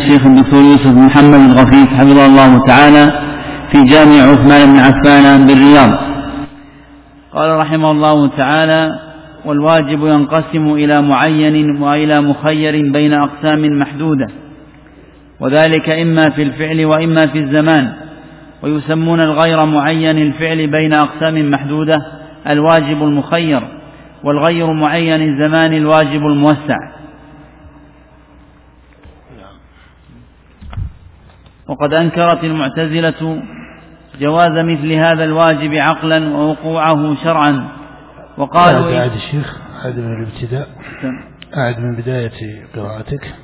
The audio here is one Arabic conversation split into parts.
الشيخ الدكتور يوسف محمد الغفيف حفظه الله تعالى في جامع عثمان بن عفان بالرياض. قال رحمه الله تعالى والواجب ينقسم إلى معين وإلى مخير بين أقسام محدودة. وذلك إما في الفعل وإما في الزمان. ويسمون الغير معين الفعل بين أقسام محدودة الواجب المخير والغير معين الزمان الواجب الموسع. وقد أنكرت المعتزلة جواز مثل هذا الواجب عقلا ووقوعه شرعا. وقالوا أعد الشيخ أعد من الابتداء أعد من بداية قراءتك.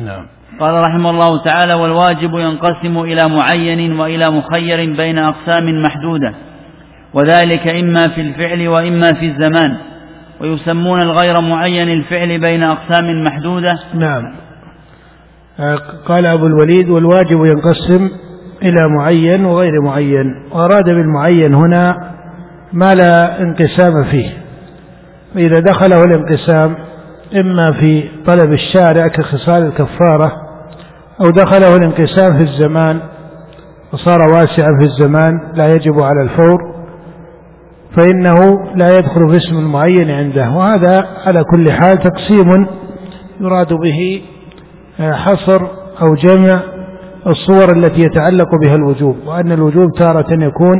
نعم. قال رحمه الله تعالى والواجب ينقسم إلى معين وإلى مخير بين أقسام محدودة وذلك إما في الفعل وإما في الزمان ويسمون الغير معين الفعل بين أقسام محدودة. نعم. قال أبو الوليد والواجب ينقسم إلى معين وغير معين وأراد بالمعين هنا ما لا انقسام فيه. فإذا دخله الانقسام إما في طلب الشارع كخصال الكفارة أو دخله الانقسام في الزمان وصار واسعا في الزمان لا يجب على الفور فإنه لا يدخل في اسم المعين عنده. وهذا على كل حال تقسيم يراد به آه، حصر أو جمع الصور التي يتعلق بها الوجوب وأن الوجوب تارة يكون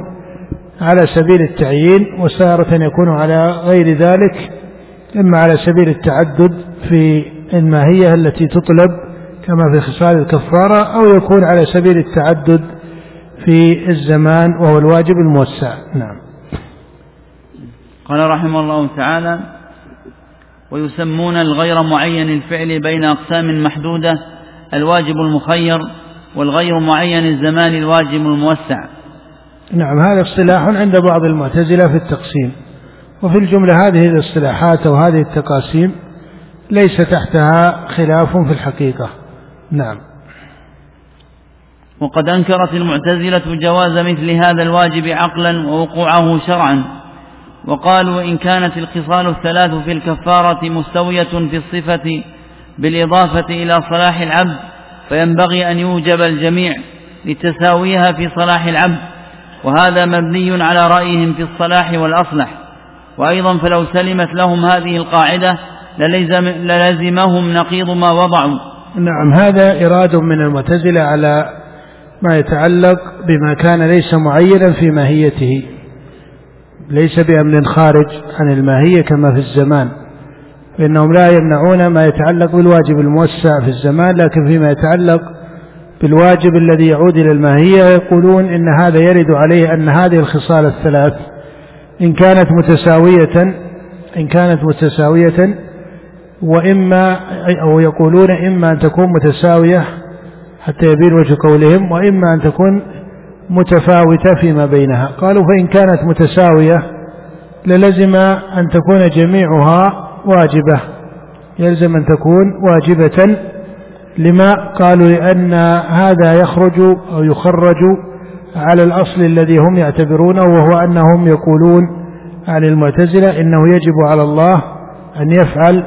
على سبيل التعيين وتارة يكون على غير ذلك إما على سبيل التعدد في الماهية التي تطلب كما في خصال الكفارة أو يكون على سبيل التعدد في الزمان وهو الواجب الموسع. نعم. قال رحمه الله تعالى ويسمون الغير معين الفعل بين أقسام محدودة الواجب المخير والغير معين الزمان الواجب الموسع. نعم هذا اصطلاح عند بعض المعتزلة في التقسيم. وفي الجملة هذه الاصطلاحات أو هذه التقاسيم ليس تحتها خلاف في الحقيقة. نعم. وقد أنكرت المعتزلة جواز مثل هذا الواجب عقلا ووقوعه شرعا. وقالوا إن كانت الخصال الثلاث في الكفارة مستوية في الصفة بالإضافة إلى صلاح العبد فينبغي أن يوجب الجميع لتساويها في صلاح العبد وهذا مبني على رأيهم في الصلاح والأصلح. وأيضا فلو سلمت لهم هذه القاعدة للزم للزمهم نقيض ما وضعوا. نعم هذا إراد من المعتزلة على ما يتعلق بما كان ليس معينا في ماهيته. ليس بأمر خارج عن الماهية كما في الزمان فإنهم لا يمنعون ما يتعلق بالواجب الموسع في الزمان لكن فيما يتعلق بالواجب الذي يعود إلى الماهية يقولون إن هذا يرد عليه أن هذه الخصال الثلاث إن كانت متساوية إن كانت متساوية وإما أو يقولون إما أن تكون متساوية حتى يبين وجه قولهم وإما أن تكون متفاوتة فيما بينها. قالوا فإن كانت متساوية للزم أن تكون جميعها واجبة. يلزم أن تكون واجبة لما قالوا لأن هذا يخرج أو يخرج على الأصل الذي هم يعتبرونه وهو أنهم يقولون عن المعتزلة إنه يجب على الله أن يفعل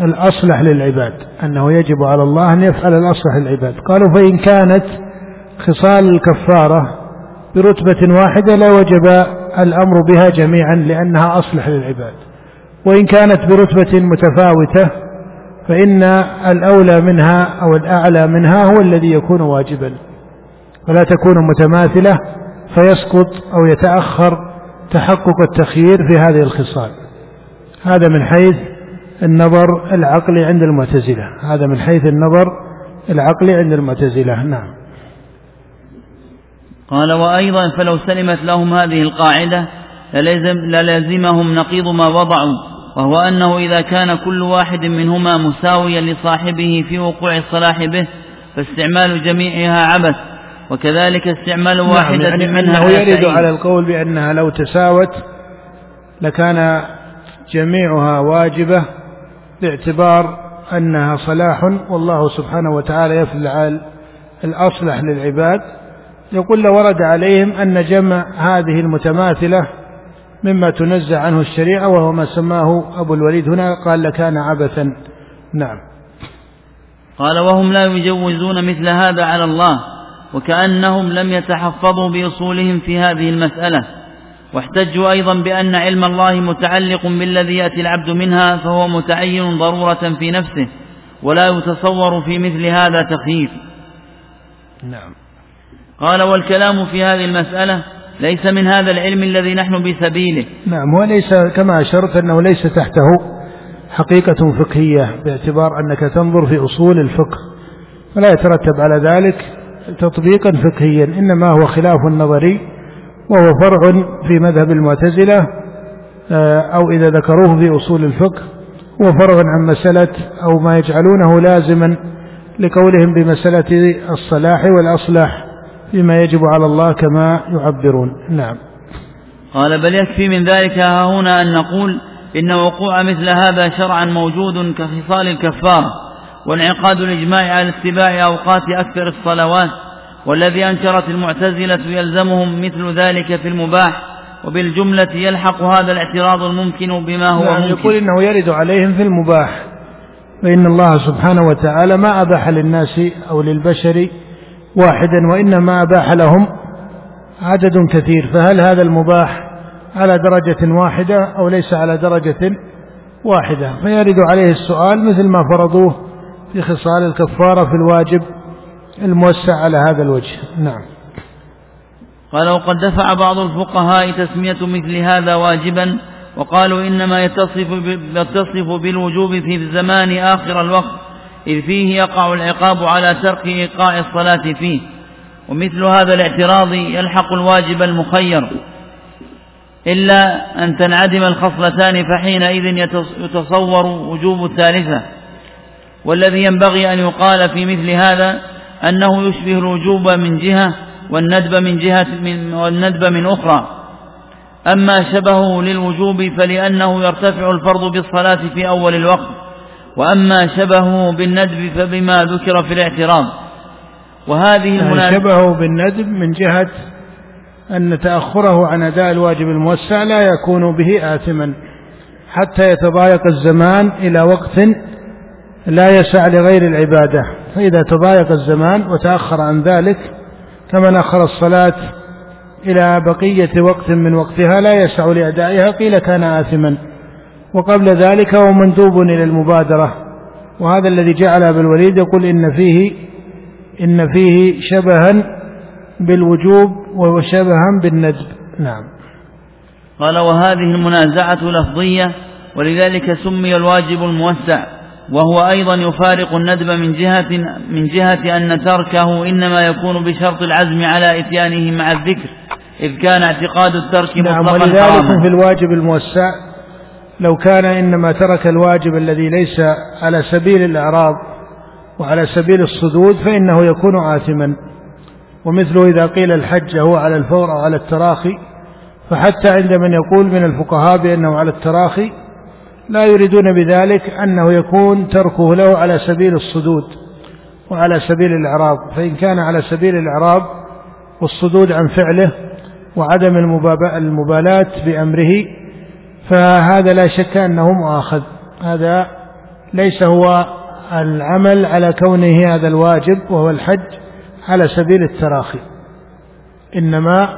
الأصلح للعباد. أنه يجب على الله أن يفعل الأصلح للعباد. قالوا فإن كانت خصال الكفارة برتبة واحدة لوجب الأمر بها جميعا لأنها أصلح للعباد. وإن كانت برتبة متفاوتة فإن الأولى منها أو الأعلى منها هو الذي يكون واجبا. ولا تكون متماثلة فيسقط أو يتأخر تحقق التخيير في هذه الخصال. هذا من حيث النظر العقلي عند المعتزلة. هذا من حيث النظر العقلي عند المعتزلة. نعم. قال وأيضا فلو سلمت لهم هذه القاعدة للزم للزمهم نقيض ما وضعوا وهو أنه إذا كان كل واحد منهما مساويا لصاحبه في وقوع الصلاح به فاستعمال جميعها عبث وكذلك استعمال نعم واحدة يعني منها أنه يرد على القول بأنها لو تساوت لكان جميعها واجبة باعتبار أنها صلاح والله سبحانه وتعالى يفعل الأصلح للعباد. يقول لورد عليهم أن جمع هذه المتماثلة مما تنزع عنه الشريعة وهو ما سماه أبو الوليد هنا قال لكان عبثا. نعم. قال وهم لا يجوزون مثل هذا على الله وكأنهم لم يتحفظوا بأصولهم في هذه المسألة. واحتجوا أيضا بأن علم الله متعلق بالذي يأتي العبد منها فهو متعين ضرورة في نفسه ولا يتصور في مثل هذا تخييف نعم. قال والكلام في هذه المسألة ليس من هذا العلم الذي نحن بسبيله. نعم وليس كما أشرت أنه ليس تحته حقيقة فقهية باعتبار أنك تنظر في أصول الفقه فلا يترتب على ذلك تطبيقا فقهيا إنما هو خلاف نظري وهو فرع في مذهب المعتزلة آه، أو إذا ذكروه في أصول الفقه هو فرع عن مسألة أو ما يجعلونه لازما لقولهم بمسألة الصلاح والأصلح. فيما يجب على الله كما يعبرون. نعم. قال بل يكفي من ذلك ها هنا أن نقول إن وقوع مثل هذا شرعا موجود كخصال الكفارة وانعقاد الإجماع على اتباع أوقات أكثر الصلوات والذي أنكرت المعتزلة يلزمهم مثل ذلك في المباح وبالجملة يلحق هذا الاعتراض الممكن بما هو نعم ممكن. يقول إنه يرد عليهم في المباح فإن الله سبحانه وتعالى ما أباح للناس أو للبشر واحدا وإنما أباح لهم عدد كثير فهل هذا المباح على درجة واحدة أو ليس على درجة واحدة؟ فيرد عليه السؤال مثل ما فرضوه في خصال الكفارة في الواجب الموسع على هذا الوجه. نعم. قال وقد دفع بعض الفقهاء تسمية مثل هذا واجبا وقالوا إنما يتصف, يتصف بالوجوب في الزمان آخر الوقت إذ فيه يقع العقاب على ترك إيقاع الصلاة فيه ومثل هذا الاعتراض يلحق الواجب المخير. إلا أن تنعدم الخصلتان فحينئذ يتصور وجوب الثالثة. والذي ينبغي أن يقال في مثل هذا أنه يشبه الوجوب من جهة والندب من جهة من والندب من أخرى. أما شبهه للوجوب فلأنه يرتفع الفرض بالصلاة في أول الوقت. وأما شبهه بالندب فبما ذكر في الاعتراض وهذه يعني المناسبة شبهه بالندب من جهة أن تأخره عن أداء الواجب الموسع لا يكون به آثما. حتى يتضايق الزمان إلى وقت لا يسع لغير العبادة. فإذا تضايق الزمان وتأخر عن ذلك كمن أخر الصلاة إلى بقية وقت من وقتها لا يسع لأدائها قيل كان آثما. وقبل ذلك هو مندوب إلى المبادرة. وهذا الذي جعل أبا الوليد يقول إن فيه إن فيه شبها بالوجوب وشبها بالندب. نعم. قال وهذه المنازعة لفظية ولذلك سمي الواجب الموسع وهو أيضا يفارق الندب من جهة من جهة أن تركه إنما يكون بشرط العزم على إتيانه مع الذكر إذ كان اعتقاد الترك نعم مطلقا ولذلك في الواجب الموسع لو كان إنما ترك الواجب الذي ليس على سبيل الإعراض وعلى سبيل الصدود فإنه يكون آثما. ومثله إذا قيل الحج هو على الفور أو على التراخي فحتى عند من يقول من الفقهاء بأنه على التراخي لا يريدون بذلك أنه يكون تركه له على سبيل الصدود وعلى سبيل الإعراض. فإن كان على سبيل الإعراض والصدود عن فعله وعدم المبالاة بأمره فهذا لا شك أنه مؤاخذ. هذا ليس هو العمل على كونه هذا الواجب وهو الحج على سبيل التراخي. إنما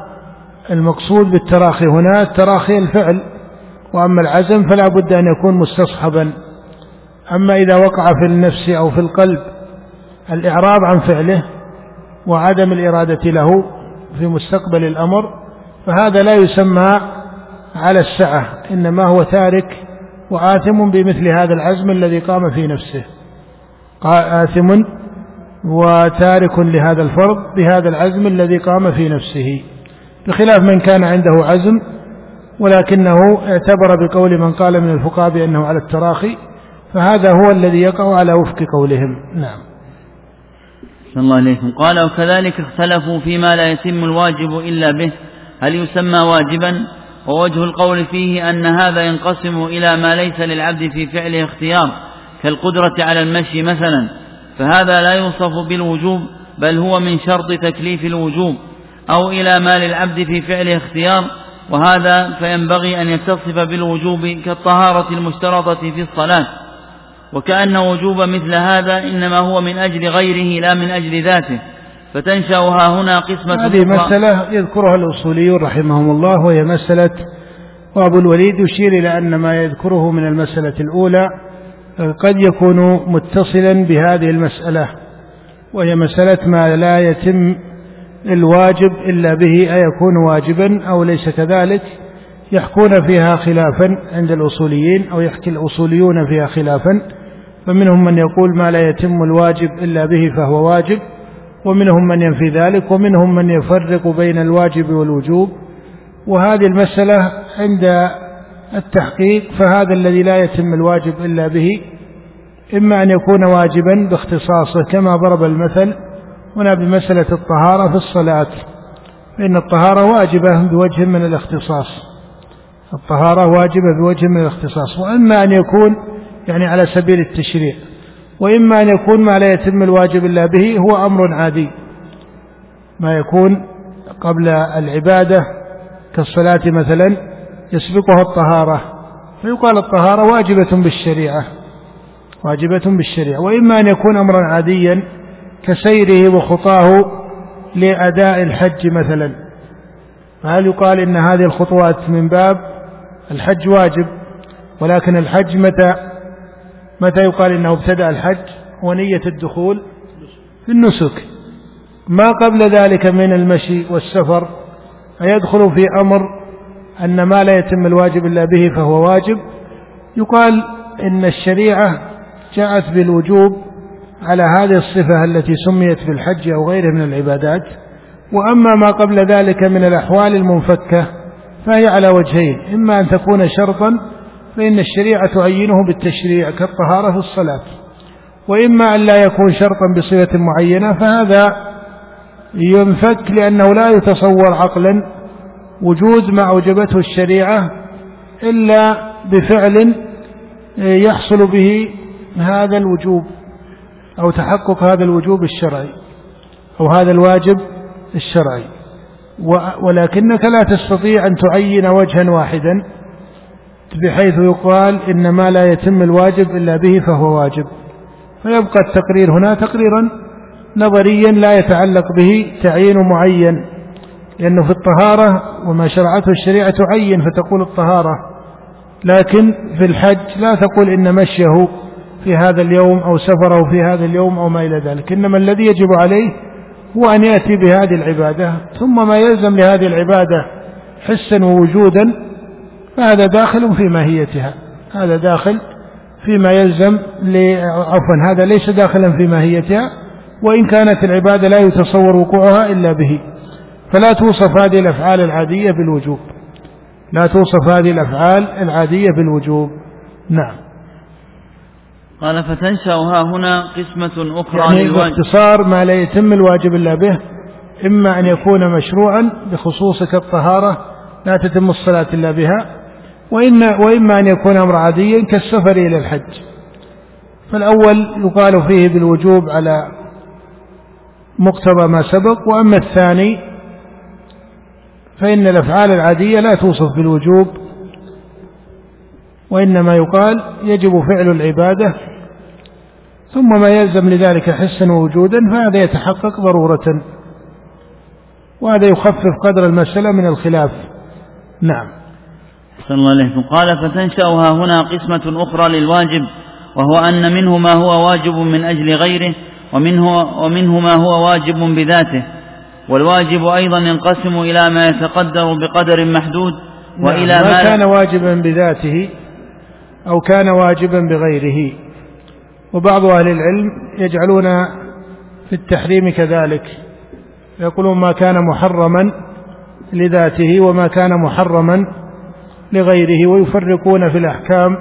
المقصود بالتراخي هنا تراخي الفعل وأما العزم فلا بد أن يكون مستصحبا. أما إذا وقع في النفس أو في القلب الإعراض عن فعله وعدم الإرادة له في مستقبل الأمر فهذا لا يسمى على السعة إنما هو تارك وآثم بمثل هذا العزم الذي قام في نفسه. آثم وتارك لهذا الفرض بهذا العزم الذي قام في نفسه. بخلاف من كان عنده عزم ولكنه اعتبر بقول من قال من الفقهاء بأنه على التراخي فهذا هو الذي يقع على وفق قولهم. نعم. الله عليكم قال وكذلك اختلفوا فيما لا يتم الواجب إلا به. هل يسمى واجبا؟ ووجه القول فيه أن هذا ينقسم إلى ما ليس للعبد في فعله اختيار كالقدرة على المشي مثلا فهذا لا يوصف بالوجوب بل هو من شرط تكليف الوجوب أو إلى ما للعبد في فعله اختيار وهذا فينبغي أن يتصف بالوجوب كالطهارة المشترطة في الصلاة. وكأن وجوب مثل هذا إنما هو من أجل غيره لا من أجل ذاته. فتنشأ ها هنا قسمة هذه مسألة يذكرها الأصوليون رحمهم الله وهي مسألة وأبو الوليد يشير إلى أن ما يذكره من المسألة الأولى قد يكون متصلا بهذه المسألة وهي مسألة ما لا يتم الواجب إلا به أيكون واجبا أو ليس كذلك؟ يحكون فيها خلافا عند الأصوليين أو يحكي الأصوليون فيها خلافا فمنهم من يقول ما لا يتم الواجب إلا به فهو واجب. ومنهم من ينفي ذلك ومنهم من يفرق بين الواجب والوجوب. وهذه المسألة عند التحقيق فهذا الذي لا يتم الواجب إلا به إما أن يكون واجبا باختصاصه كما ضرب المثل هنا بمسألة الطهارة في الصلاة. فإن الطهارة واجبة بوجه من الاختصاص. الطهارة واجبة بوجه من الاختصاص. وإما أن يكون يعني على سبيل التشريع. وإما أن يكون ما لا يتم الواجب إلا به هو أمر عادي. ما يكون قبل العبادة كالصلاة مثلا يسبقها الطهارة. فيقال الطهارة واجبة بالشريعة. واجبة بالشريعة. وإما أن يكون أمرا عاديا كسيره وخطاه لأداء الحج مثلا. فهل يقال إن هذه الخطوات من باب الحج واجب؟ ولكن الحج متى متى يقال إنه ابتدأ الحج ونية الدخول؟ في النسك. ما قبل ذلك من المشي والسفر؟ فيدخل في أمر أن ما لا يتم الواجب إلا به فهو واجب؟ يقال إن الشريعة جاءت بالوجوب على هذه الصفة التي سميت بالحج أو غيره من العبادات. وأما ما قبل ذلك من الأحوال المنفكة فهي على وجهين إما أن تكون شرطا فإن الشريعة تعينه بالتشريع كالطهارة في الصلاة وإما أن لا يكون شرطا بصفة معينة فهذا ينفك لأنه لا يتصور عقلا وجود ما أوجبته الشريعة إلا بفعل يحصل به هذا الوجوب أو تحقق هذا الوجوب الشرعي أو هذا الواجب الشرعي. ولكنك لا تستطيع أن تعين وجها واحدا بحيث يقال إن ما لا يتم الواجب إلا به فهو واجب. فيبقى التقرير هنا تقريرا نظريا لا يتعلق به تعيين معين لأنه في الطهارة وما شرعته الشريعة تعين فتقول الطهارة. لكن في الحج لا تقول إن مشيه في هذا اليوم أو سفره في هذا اليوم أو ما إلى ذلك. إنما الذي يجب عليه هو أن يأتي بهذه العبادة ثم ما يلزم لهذه العبادة حسا ووجودا فهذا داخل في ماهيتها. هذا داخل فيما يلزم عفوا هذا ليس داخلا في ماهيتها وإن كانت العبادة لا يتصور وقوعها إلا به. فلا توصف هذه الأفعال العادية بالوجوب. لا توصف هذه الأفعال العادية بالوجوب. نعم. قال فتنشأ ها هنا قسمة أخرى يعني باختصار ما لا يتم الواجب إلا به إما أن يكون مشروعا بخصوص كالطهارة لا تتم الصلاة إلا بها وإن وإما أن يكون أمر عاديا كالسفر إلى الحج. فالأول يقال فيه بالوجوب على مقتضى ما سبق وأما الثاني فإن الأفعال العادية لا توصف بالوجوب وإنما يقال يجب فعل العبادة ثم ما يلزم لذلك حسا ووجودا فهذا يتحقق ضرورة وهذا يخفف قدر المسألة من الخلاف. نعم. صلى الله عليه قال فتنشأها هنا قسمة أخرى للواجب وهو أن منه ما هو واجب من أجل غيره ومنه, ومنه ما هو واجب بذاته. والواجب أيضا ينقسم إلى ما يتقدر بقدر محدود نعم، وإلى ما, ما كان واجبا بذاته أو كان واجبا بغيره. وبعض أهل العلم يجعلون في التحريم كذلك. يقولون ما كان محرما لذاته وما كان محرما لغيره ويفرقون في الأحكام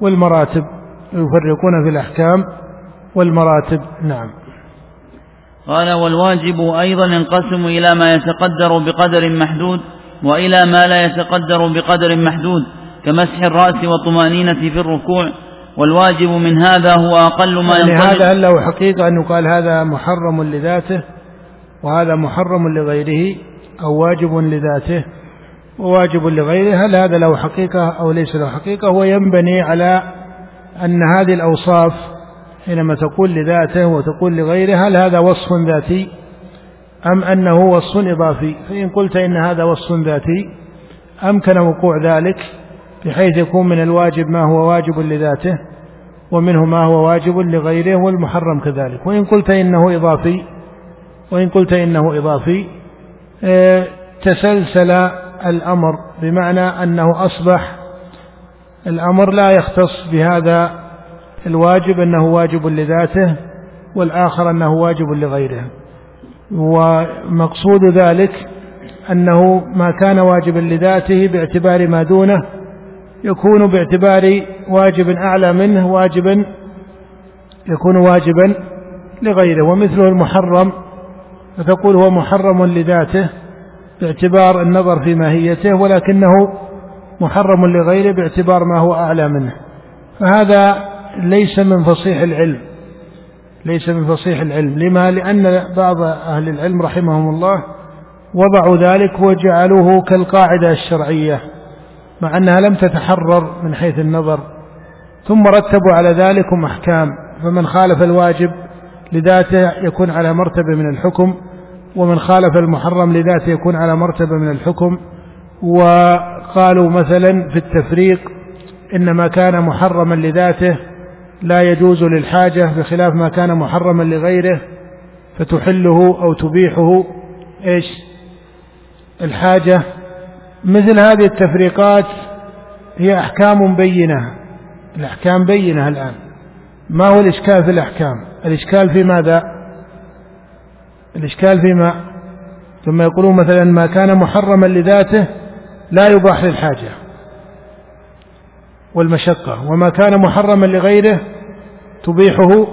والمراتب يفرقون في الأحكام والمراتب نعم. قال والواجب أيضا ينقسم إلى ما يتقدر بقدر محدود وإلى ما لا يتقدر بقدر محدود كمسح الرأس والطمأنينة في الركوع. والواجب من هذا هو أقل ما يعني هذا هل له حقيقة أن يقال هذا محرم لذاته وهذا محرم لغيره أو واجب لذاته؟ وواجب لغيره هل هذا له حقيقة أو ليس له حقيقة. هو ينبني على أن هذه الأوصاف حينما تقول لذاته وتقول لغيره هل هذا وصف ذاتي أم أنه وصف إضافي؟ فإن قلت إن هذا وصف ذاتي أمكن وقوع ذلك بحيث يكون من الواجب ما هو واجب لذاته ومنه ما هو واجب لغيره والمحرم كذلك. وإن قلت إنه إضافي وإن قلت إنه إضافي آه، تسلسل الأمر بمعنى أنه أصبح الأمر لا يختص بهذا الواجب أنه واجب لذاته والآخر أنه واجب لغيره. ومقصود ذلك أنه ما كان واجبا لذاته باعتبار ما دونه يكون باعتبار واجب أعلى منه واجبا يكون واجبا لغيره. ومثله المحرم فتقول هو محرم لذاته باعتبار النظر في ماهيته ولكنه محرم لغيره باعتبار ما هو أعلى منه. فهذا ليس من فصيح العلم. ليس من فصيح العلم. لما؟ لأن بعض أهل العلم رحمهم الله وضعوا ذلك وجعلوه كالقاعدة الشرعية مع أنها لم تتحرر من حيث النظر. ثم رتبوا على ذلك أحكام. فمن خالف الواجب لذاته يكون على مرتبة من الحكم. ومن خالف المحرم لذاته يكون على مرتبة من الحكم. وقالوا مثلا في التفريق إن ما كان محرما لذاته لا يجوز للحاجة بخلاف ما كان محرما لغيره فتحله أو تبيحه. إيش؟ الحاجة. مثل هذه التفريقات هي أحكام بينة. الأحكام بينة الآن. ما هو الإشكال في الأحكام؟ الإشكال في ماذا؟ الإشكال فيما ثم يقولون مثلا ما كان محرما لذاته لا يباح للحاجة والمشقة وما كان محرما لغيره تبيحه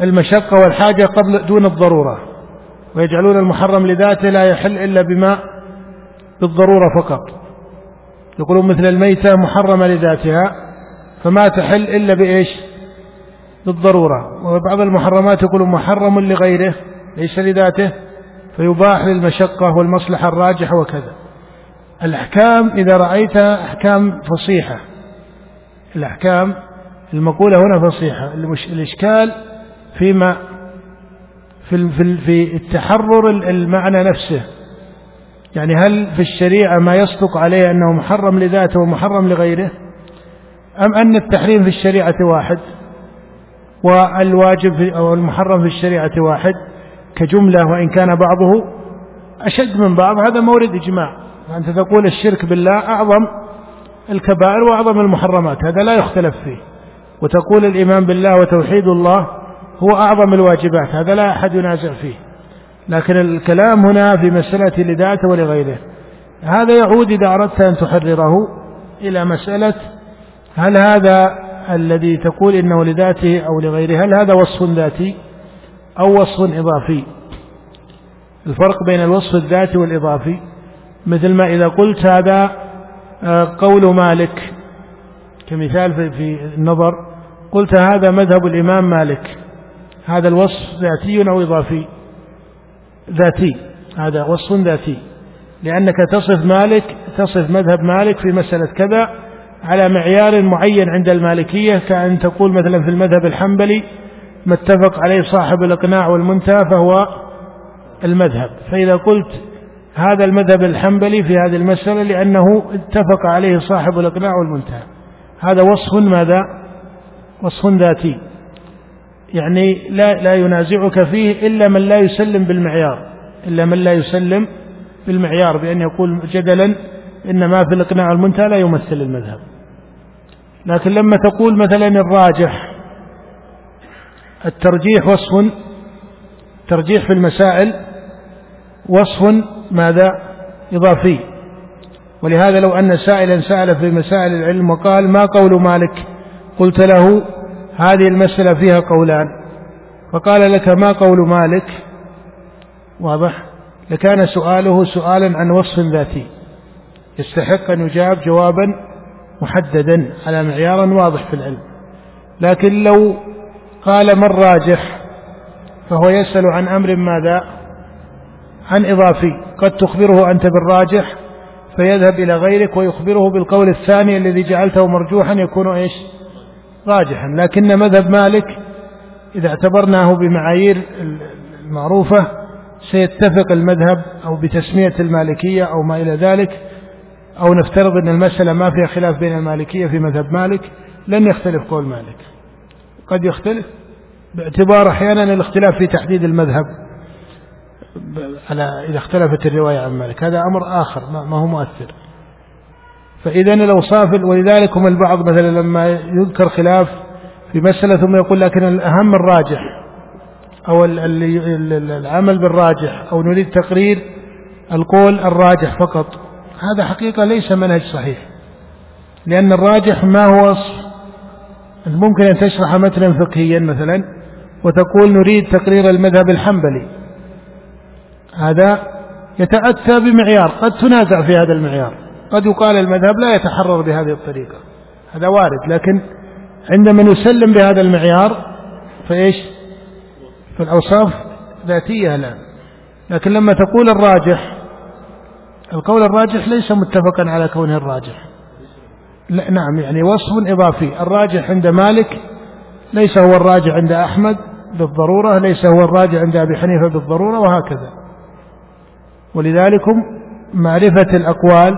المشقة والحاجة قبل دون الضرورة ويجعلون المحرم لذاته لا يحل إلا بما بالضرورة فقط. يقولون مثل الميتة محرمة لذاتها فما تحل إلا بإيش؟ بالضرورة. وبعض المحرمات يقولون محرم لغيره ليس لذاته فيباح للمشقة والمصلحة الراجحة وكذا. الأحكام إذا رأيتها أحكام فصيحة. الأحكام المقولة هنا فصيحة. الإشكال فيما في في التحرر المعنى نفسه. يعني هل في الشريعة ما يصدق عليه أنه محرم لذاته ومحرم لغيره؟ أم أن التحريم في الشريعة واحد والواجب أو المحرم في الشريعة واحد؟ كجملة وإن كان بعضه أشد من بعض هذا مورد إجماع. أنت تقول الشرك بالله أعظم الكبائر وأعظم المحرمات هذا لا يختلف فيه. وتقول الإيمان بالله وتوحيد الله هو أعظم الواجبات هذا لا أحد ينازع فيه. لكن الكلام هنا في مسألة لذاته ولغيره هذا يعود إذا أردت أن تحرره إلى مسألة هل هذا الذي تقول إنه لذاته أو لغيره هل هذا وصف ذاتي؟ أو وصف إضافي. الفرق بين الوصف الذاتي والإضافي. مثل ما إذا قلت هذا آه، قول مالك. كمثال في النظر. قلت هذا مذهب الإمام مالك. هذا الوصف ذاتي أو إضافي؟ ذاتي. هذا وصف ذاتي. لأنك تصف مالك تصف مذهب مالك في مسألة كذا على معيار معين عند المالكية كأن تقول مثلا في المذهب الحنبلي ما اتفق عليه صاحب الإقناع والمنتهى فهو المذهب. فإذا قلت هذا المذهب الحنبلي في هذه المسألة لأنه اتفق عليه صاحب الإقناع والمنتهى. هذا وصف ماذا؟ وصف ذاتي. يعني لا لا ينازعك فيه إلا من لا يسلم بالمعيار إلا من لا يسلم بالمعيار بأن يقول جدلا إن ما في الإقناع المنتهى لا يمثل المذهب. لكن لما تقول مثلا الراجح الترجيح وصف ترجيح في المسائل وصف ماذا؟ إضافي. ولهذا لو أن سائلا سأل في مسائل العلم وقال ما قول مالك؟ قلت له هذه المسألة فيها قولان. فقال لك ما قول مالك؟ واضح؟ لكان سؤاله سؤالا عن وصف ذاتي. يستحق أن يجاب جوابا محددا على معيار واضح في العلم. لكن لو قال ما الراجح فهو يسأل عن أمر ماذا؟ عن إضافي. قد تخبره أنت بالراجح فيذهب إلى غيرك ويخبره بالقول الثاني الذي جعلته مرجوحا يكون إيش؟ راجحا. لكن مذهب مالك إذا اعتبرناه بمعايير المعروفة سيتفق المذهب أو بتسمية المالكية أو ما إلى ذلك أو نفترض أن المسألة ما فيها خلاف بين المالكية في مذهب مالك لن يختلف قول مالك. قد يختلف باعتبار أحيانا الاختلاف في تحديد المذهب على إذا اختلفت الرواية عن مالك. هذا أمر آخر ما هو مؤثر. فإذا الأوصاف ولذلك هم البعض مثلا لما يذكر خلاف في مسألة ثم يقول لكن الأهم الراجح أو العمل بالراجح أو نريد تقرير القول الراجح فقط. هذا حقيقة ليس منهج صحيح لأن الراجح ما هو وصف ممكن أن تشرح متنا فقهيا مثلا وتقول نريد تقرير المذهب الحنبلي. هذا يتأتى بمعيار قد تنازع في هذا المعيار. قد يقال المذهب لا يتحرر بهذه الطريقة. هذا وارد لكن عندما نسلم بهذا المعيار فإيش؟ فالأوصاف ذاتية الآن. لكن لما تقول الراجح القول الراجح ليس متفقا على كونه الراجح. نعم يعني وصف إضافي. الراجح عند مالك ليس هو الراجح عند أحمد بالضرورة ليس هو الراجح عند أبي حنيفة بالضرورة وهكذا. ولذلك معرفة الأقوال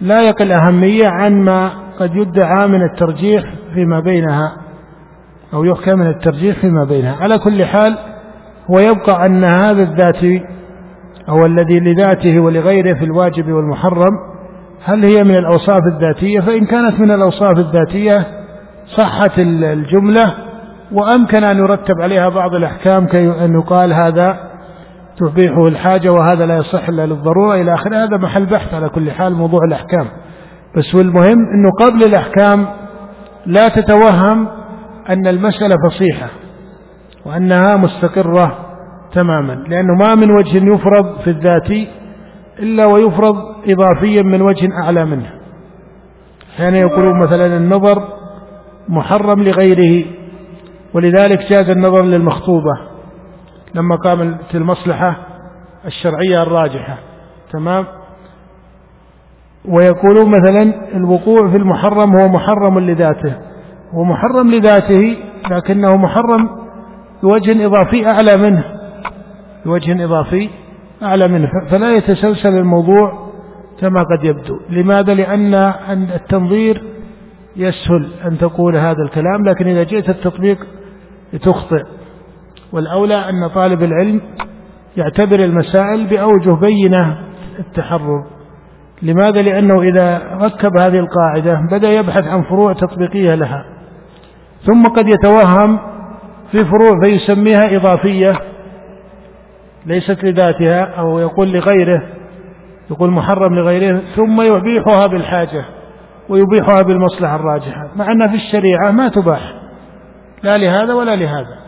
لا يقل أهمية عن ما قد يدعى من الترجيح فيما بينها أو يحكى من الترجيح فيما بينها. على كل حال هو يبقى أن هذا الذاتي أو الذي لذاته ولغيره في الواجب والمحرم هل هي من الأوصاف الذاتية؟ فإن كانت من الأوصاف الذاتية صحت الجملة وأمكن أن يرتب عليها بعض الأحكام كي أن يقال هذا تبيحه الحاجة وهذا لا يصح إلا للضرورة إلى آخره. هذا محل بحث على كل حال موضوع الأحكام. بس والمهم أنه قبل الأحكام لا تتوهم أن المسألة فصيحة وأنها مستقرة تماما لأنه ما من وجه يفرض في الذاتي إلا ويفرض إضافيا من وجه أعلى منه. أحيانا يقولون مثلا النظر محرم لغيره ولذلك جاز النظر للمخطوبة لما قامت المصلحة الشرعية الراجحة. تمام؟ ويقولون مثلا الوقوع في المحرم هو محرم لذاته. هو محرم لذاته لكنه محرم بوجه إضافي أعلى منه. بوجه إضافي أعلى منه. فلا يتسلسل الموضوع كما قد يبدو. لماذا؟ لأن التنظير يسهل أن تقول هذا الكلام لكن إذا جئت التطبيق تخطئ والأولى أن طالب العلم يعتبر المسائل بأوجه بينة التحرر. لماذا؟ لأنه إذا ركب هذه القاعدة بدأ يبحث عن فروع تطبيقية لها. ثم قد يتوهم في فروع فيسميها إضافية. ليست لذاتها أو يقول لغيره يقول محرم لغيره ثم يبيحها بالحاجة ويبيحها بالمصلحة الراجحة مع أن في الشريعة ما تباح لا لهذا ولا لهذا.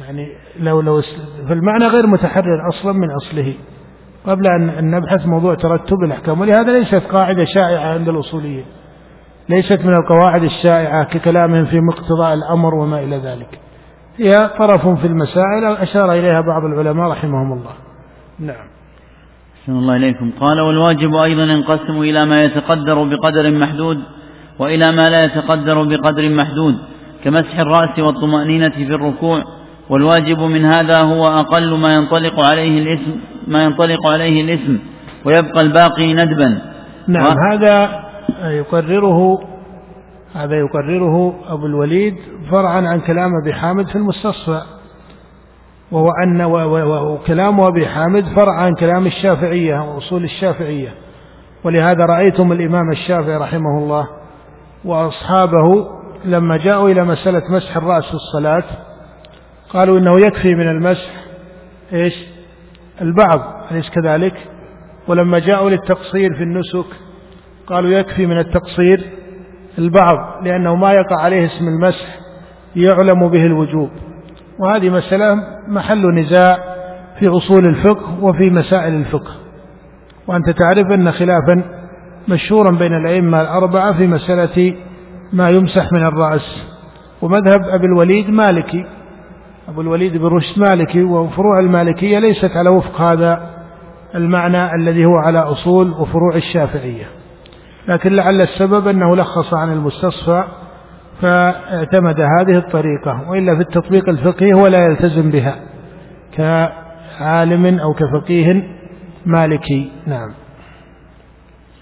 يعني لو لو فالمعنى غير متحرر أصلا من أصله. قبل أن نبحث موضوع ترتب الأحكام ولهذا ليست قاعدة شائعة عند الأصوليين ليست من القواعد الشائعة ككلامهم في مقتضى الأمر وما إلى ذلك. هي طرف في المسائل أشار إليها بعض العلماء رحمهم الله. نعم. أحسن الله إليكم. قال والواجب أيضا ينقسم إلى ما يتقدر بقدر محدود وإلى ما لا يتقدر بقدر محدود كمسح الرأس والطمأنينة في الركوع. والواجب من هذا هو أقل ما ينطلق عليه الاسم ما ينطلق عليه الاسم ويبقى الباقي ندبا. نعم و... هذا يقرره هذا يقرره أبو الوليد فرعا عن كلام أبي حامد في المستصفى وهو أن وكلام أبي حامد فرع عن كلام الشافعية وأصول الشافعية. ولهذا رأيتم الإمام الشافعي رحمه الله وأصحابه لما جاءوا إلى مسألة مسح الرأس في الصلاة قالوا إنه يكفي من المسح إيش؟ البعض أليس كذلك؟ ولما جاءوا للتقصير في النسك قالوا يكفي من التقصير البعض لأنه ما يقع عليه اسم المسح يعلم به الوجوب. وهذه مسألة محل نزاع في أصول الفقه وفي مسائل الفقه. وأنت تعرف أن خلافا مشهورا بين الأئمة الأربعة في مسألة ما يمسح من الرأس. ومذهب أبي الوليد مالكي. أبو الوليد بن رشد مالكي وفروع المالكية ليست على وفق هذا المعنى الذي هو على أصول وفروع الشافعية. لكن لعل السبب أنه لخص عن المستصفى فاعتمد هذه الطريقة وإلا في التطبيق الفقهي هو لا يلتزم بها كعالم أو كفقيه مالكي. نعم.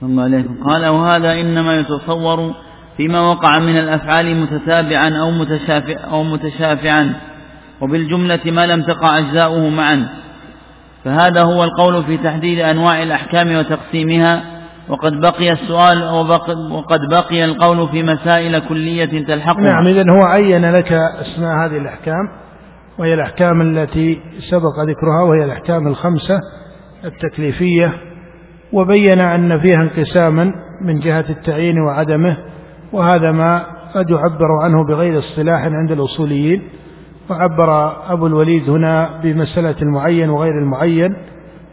الله عليكم قال وهذا إنما يتصور فيما وقع من الأفعال متتابعا أو متشافع أو متشافعا وبالجملة ما لم تقع أجزاؤه معا. فهذا هو القول في تحديد أنواع الأحكام وتقسيمها وقد بقي السؤال وقد بقي القول في مسائل كلية تلحقها. نعم إذا هو عين لك أسماء هذه الأحكام وهي الأحكام التي سبق ذكرها وهي الأحكام الخمسة التكليفية وبين أن فيها انقساما من جهة التعيين وعدمه وهذا ما قد يعبر عنه بغير اصطلاح عند الأصوليين وعبر أبو الوليد هنا بمسألة المعين وغير المعين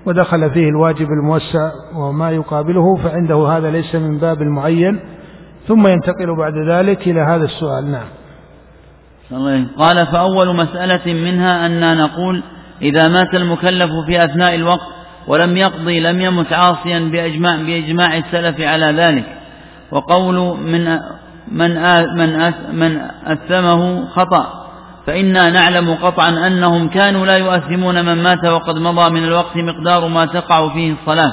ودخل فيه الواجب الموسع وما يقابله فعنده هذا ليس من باب المعين ثم ينتقل بعد ذلك إلى هذا السؤال. نعم. قال فأول مسألة منها أن نقول إذا مات المكلف في أثناء الوقت ولم يقضي لم يمت عاصيا بإجماع, بإجماع السلف على ذلك. وقول من من من أثمه خطأ. فإنا نعلم قطعا أنهم كانوا لا يؤثمون من مات وقد مضى من الوقت مقدار ما تقع فيه الصلاة.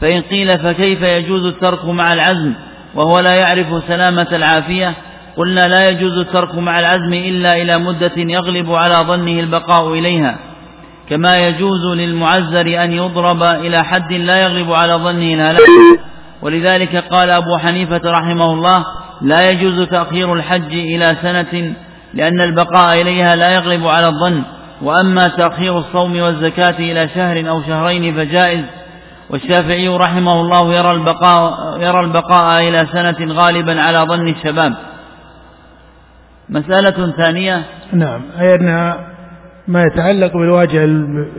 فإن قيل فكيف يجوز الترك مع العزم وهو لا يعرف سلامة العافية؟ قلنا لا يجوز الترك مع العزم إلا إلى مدة يغلب على ظنه البقاء إليها. كما يجوز للمعزر أن يضرب إلى حد لا يغلب على ظنه الهلاك ولذلك قال أبو حنيفة رحمه الله لا يجوز تأخير الحج إلى سنة لأن البقاء إليها لا يغلب على الظن. وأما تأخير الصوم والزكاة إلى شهر أو شهرين فجائز. والشافعي رحمه الله يرى البقاء, يرى البقاء إلى سنة غالبا على ظن الشباب. مسألة ثانية. نعم. أي أن ما يتعلق بالواجه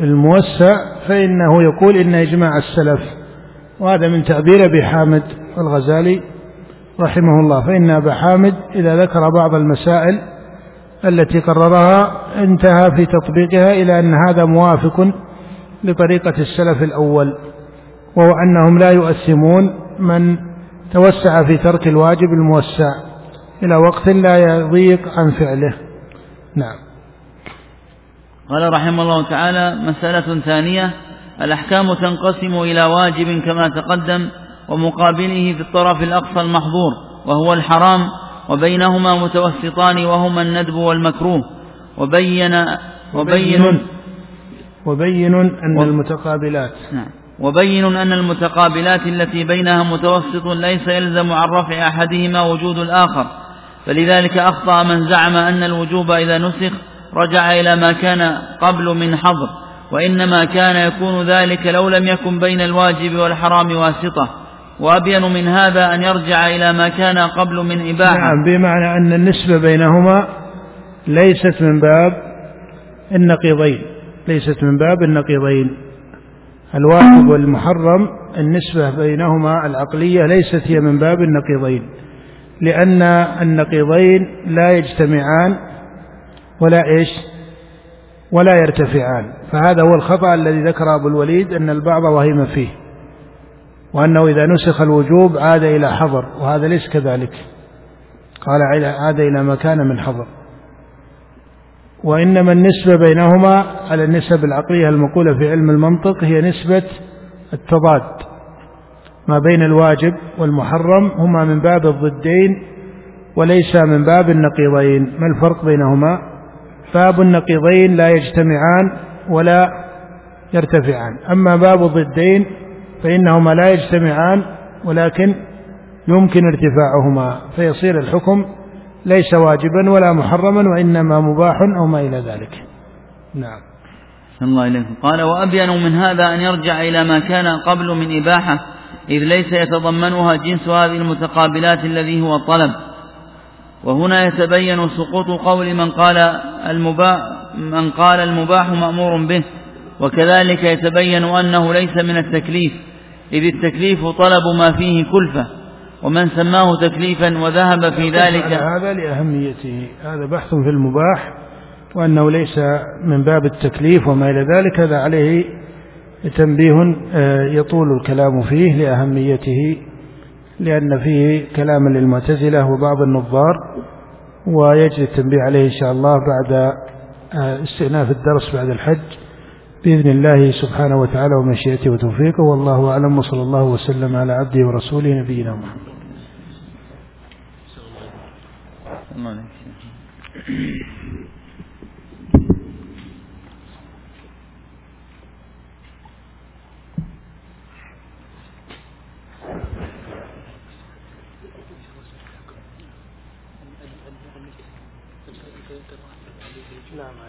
الموسع فإنه يقول إن إجماع السلف وهذا من تعبير أبي حامد الغزالي رحمه الله فإن أبا حامد إذا ذكر بعض المسائل التي قررها انتهى في تطبيقها إلى أن هذا موافق لطريقة السلف الأول وهو أنهم لا يؤثمون من توسع في ترك الواجب الموسع إلى وقت لا يضيق عن فعله. نعم. قال رحمه الله تعالى مسألة ثانية الأحكام تنقسم إلى واجب كما تقدم ومقابله في الطرف الأقصى المحظور وهو الحرام وبينهما متوسطان وهما الندب والمكروه. وبين وبين وبين أن المتقابلات. نعم. وبين أن المتقابلات التي بينها متوسط ليس يلزم عن رفع أحدهما وجود الآخر. فلذلك أخطأ من زعم أن الوجوب إذا نسخ رجع إلى ما كان قبل من حظر وإنما كان يكون ذلك لو لم يكن بين الواجب والحرام واسطة. وأبين من هذا أن يرجع إلى ما كان قبل من إباحة. نعم بمعنى أن النسبة بينهما ليست من باب النقيضين. ليست من باب النقيضين. الواجب والمحرم النسبة بينهما العقلية ليست هي من باب النقيضين. لأن النقيضين لا يجتمعان ولا إيش؟ ولا يرتفعان. فهذا هو الخطأ الذي ذكر أبو الوليد أن البعض وهم فيه. وأنه إذا نسخ الوجوب عاد إلى حظر وهذا ليس كذلك. قال عاد إلى ما كان من حظر. وإنما النسبة بينهما على النسب العقلية المقولة في علم المنطق هي نسبة التضاد. ما بين الواجب والمحرم هما من باب الضدين وليس من باب النقيضين. ما الفرق بينهما؟ باب النقيضين لا يجتمعان ولا يرتفعان. أما باب الضدين فإنهما لا يجتمعان ولكن يمكن ارتفاعهما فيصير الحكم ليس واجبا ولا محرما وإنما مباح أو ما إلى ذلك. نعم. الله إليكم قال وأبين من هذا أن يرجع إلى ما كان قبل من إباحة إذ ليس يتضمنها جنس هذه المتقابلات الذي هو الطلب وهنا يتبين سقوط قول من قال المباح من قال المباح مأمور به. وكذلك يتبين أنه ليس من التكليف إذ التكليف طلب ما فيه كلفة ومن سماه تكليفا وذهب في ذلك. هذا لأهميته هذا بحث في المباح وأنه ليس من باب التكليف وما إلى ذلك هذا عليه تنبيه آه، يطول الكلام فيه لأهميته لأن فيه كلاما للمعتزلة وبعض النظار ويجري التنبيه عليه إن شاء الله بعد آه، استئناف الدرس بعد الحج. بإذن الله سبحانه وتعالى ومشيئته وتوفيقه والله أعلم وصلى الله وسلم على عبده ورسوله نبينا محمد. يجوز